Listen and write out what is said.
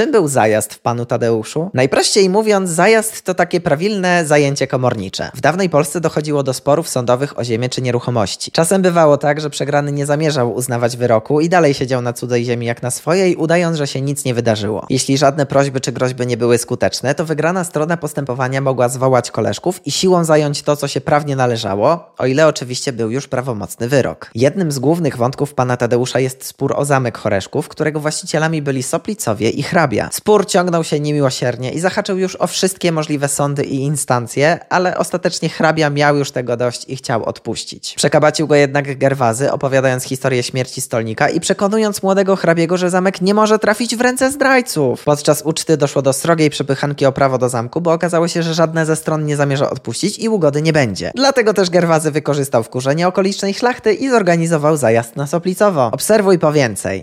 Czym był zajazd w panu Tadeuszu? Najprościej mówiąc, zajazd to takie prawilne zajęcie komornicze. W dawnej Polsce dochodziło do sporów sądowych o ziemię czy nieruchomości. Czasem bywało tak, że przegrany nie zamierzał uznawać wyroku i dalej siedział na cudzej ziemi jak na swojej, udając, że się nic nie wydarzyło. Jeśli żadne prośby czy groźby nie były skuteczne, to wygrana strona postępowania mogła zwołać koleżków i siłą zająć to, co się prawnie należało, o ile oczywiście był już prawomocny wyrok. Jednym z głównych wątków pana Tadeusza jest spór o zamek Choreszków, którego właścicielami byli Soplicowie i hrabia. Spór ciągnął się niemiłosiernie i zahaczył już o wszystkie możliwe sądy i instancje, ale ostatecznie hrabia miał już tego dość i chciał odpuścić. Przekabacił go jednak Gerwazy, opowiadając historię śmierci stolnika i przekonując młodego hrabiego, że zamek nie może trafić w ręce zdrajców. Podczas uczty doszło do srogiej przepychanki o prawo do zamku, bo okazało się, że żadne ze stron nie zamierza odpuścić i ugody nie będzie. Dlatego też Gerwazy wykorzystał wkurzenie okolicznej szlachty i zorganizował zajazd na Soplicowo. Obserwuj po więcej.